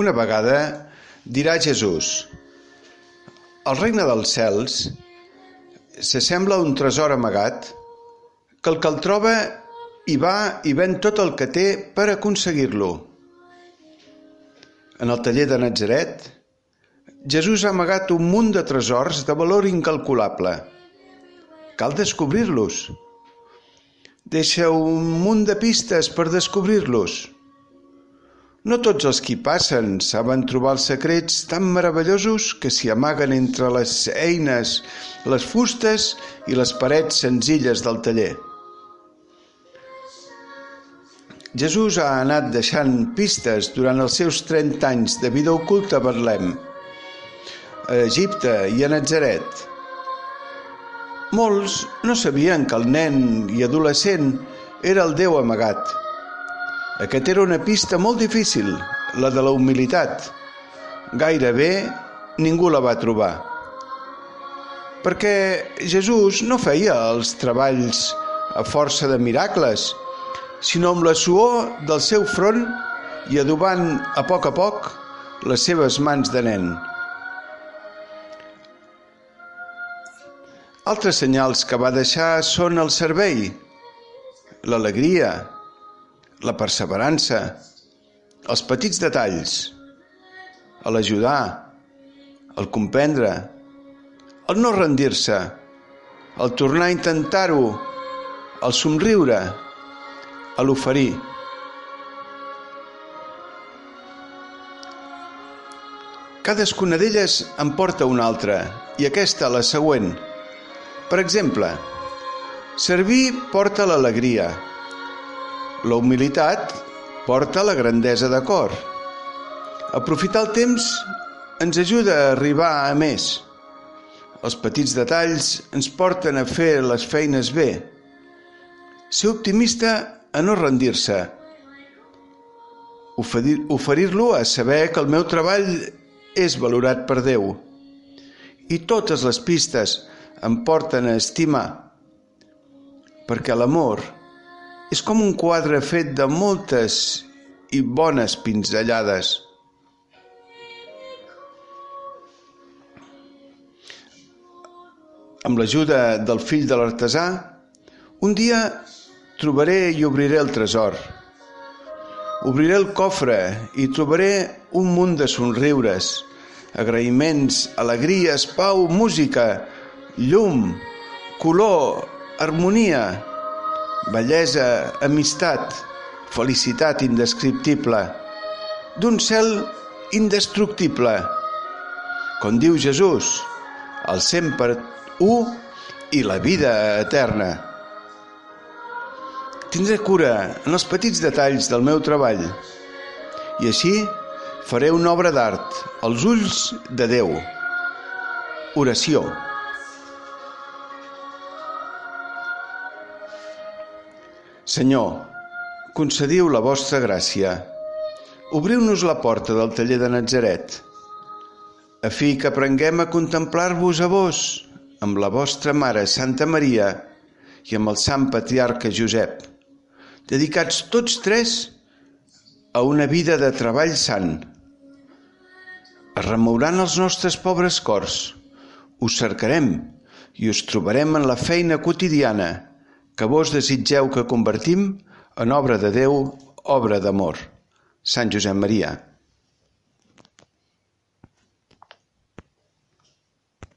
Una vegada dirà Jesús: El regne dels cels s'assembla a un tresor amagat que el que el troba hi va i ven tot el que té per aconseguir-lo. En el taller de Natzaret, Jesús ha amagat un munt de tresors de valor incalculable. Cal descobrir-los. Deixa un munt de pistes per descobrir-los. No tots els qui passen saben trobar els secrets tan meravellosos que s'hi amaguen entre les eines, les fustes i les parets senzilles del taller. Jesús ha anat deixant pistes durant els seus 30 anys de vida oculta a Betlem, a Egipte i a Nazaret. Molts no sabien que el nen i adolescent era el Déu amagat – aquest era una pista molt difícil, la de la humilitat. Gairebé ningú la va trobar. Perquè Jesús no feia els treballs a força de miracles, sinó amb la suor del seu front i adobant a poc a poc les seves mans de nen. Altres senyals que va deixar són el servei, l'alegria, la perseverança, els petits detalls, l'ajudar, el comprendre, el no rendir-se, el tornar a intentar-ho, el somriure, l'oferir. Cadascuna d'elles en porta una altra, i aquesta la següent. Per exemple, servir porta l'alegria, la humilitat porta la grandesa de cor. Aprofitar el temps ens ajuda a arribar a més. Els petits detalls ens porten a fer les feines bé. Ser optimista a no rendir-se. Oferir-lo a saber que el meu treball és valorat per Déu. I totes les pistes em porten a estimar, perquè l'amor és com un quadre fet de moltes i bones pinzellades. Amb l'ajuda del fill de l'artesà, un dia trobaré i obriré el tresor. Obriré el cofre i trobaré un munt de somriures, agraïments, alegries, pau, música, llum, color, harmonia, bellesa, amistat, felicitat indescriptible, d'un cel indestructible. Com diu Jesús, el sempre un i la vida eterna. Tindré cura en els petits detalls del meu treball i així faré una obra d'art als ulls de Déu. Oració. Senyor, concediu la vostra gràcia. Obriu-nos la porta del taller de Natzaret, a fi que aprenguem a contemplar-vos a vos, amb la vostra Mare Santa Maria i amb el Sant Patriarca Josep, dedicats tots tres a una vida de treball sant. Es remouran els nostres pobres cors, us cercarem i us trobarem en la feina quotidiana, que vos desitgeu que convertim en obra de Déu, obra d'amor. Sant Josep Maria.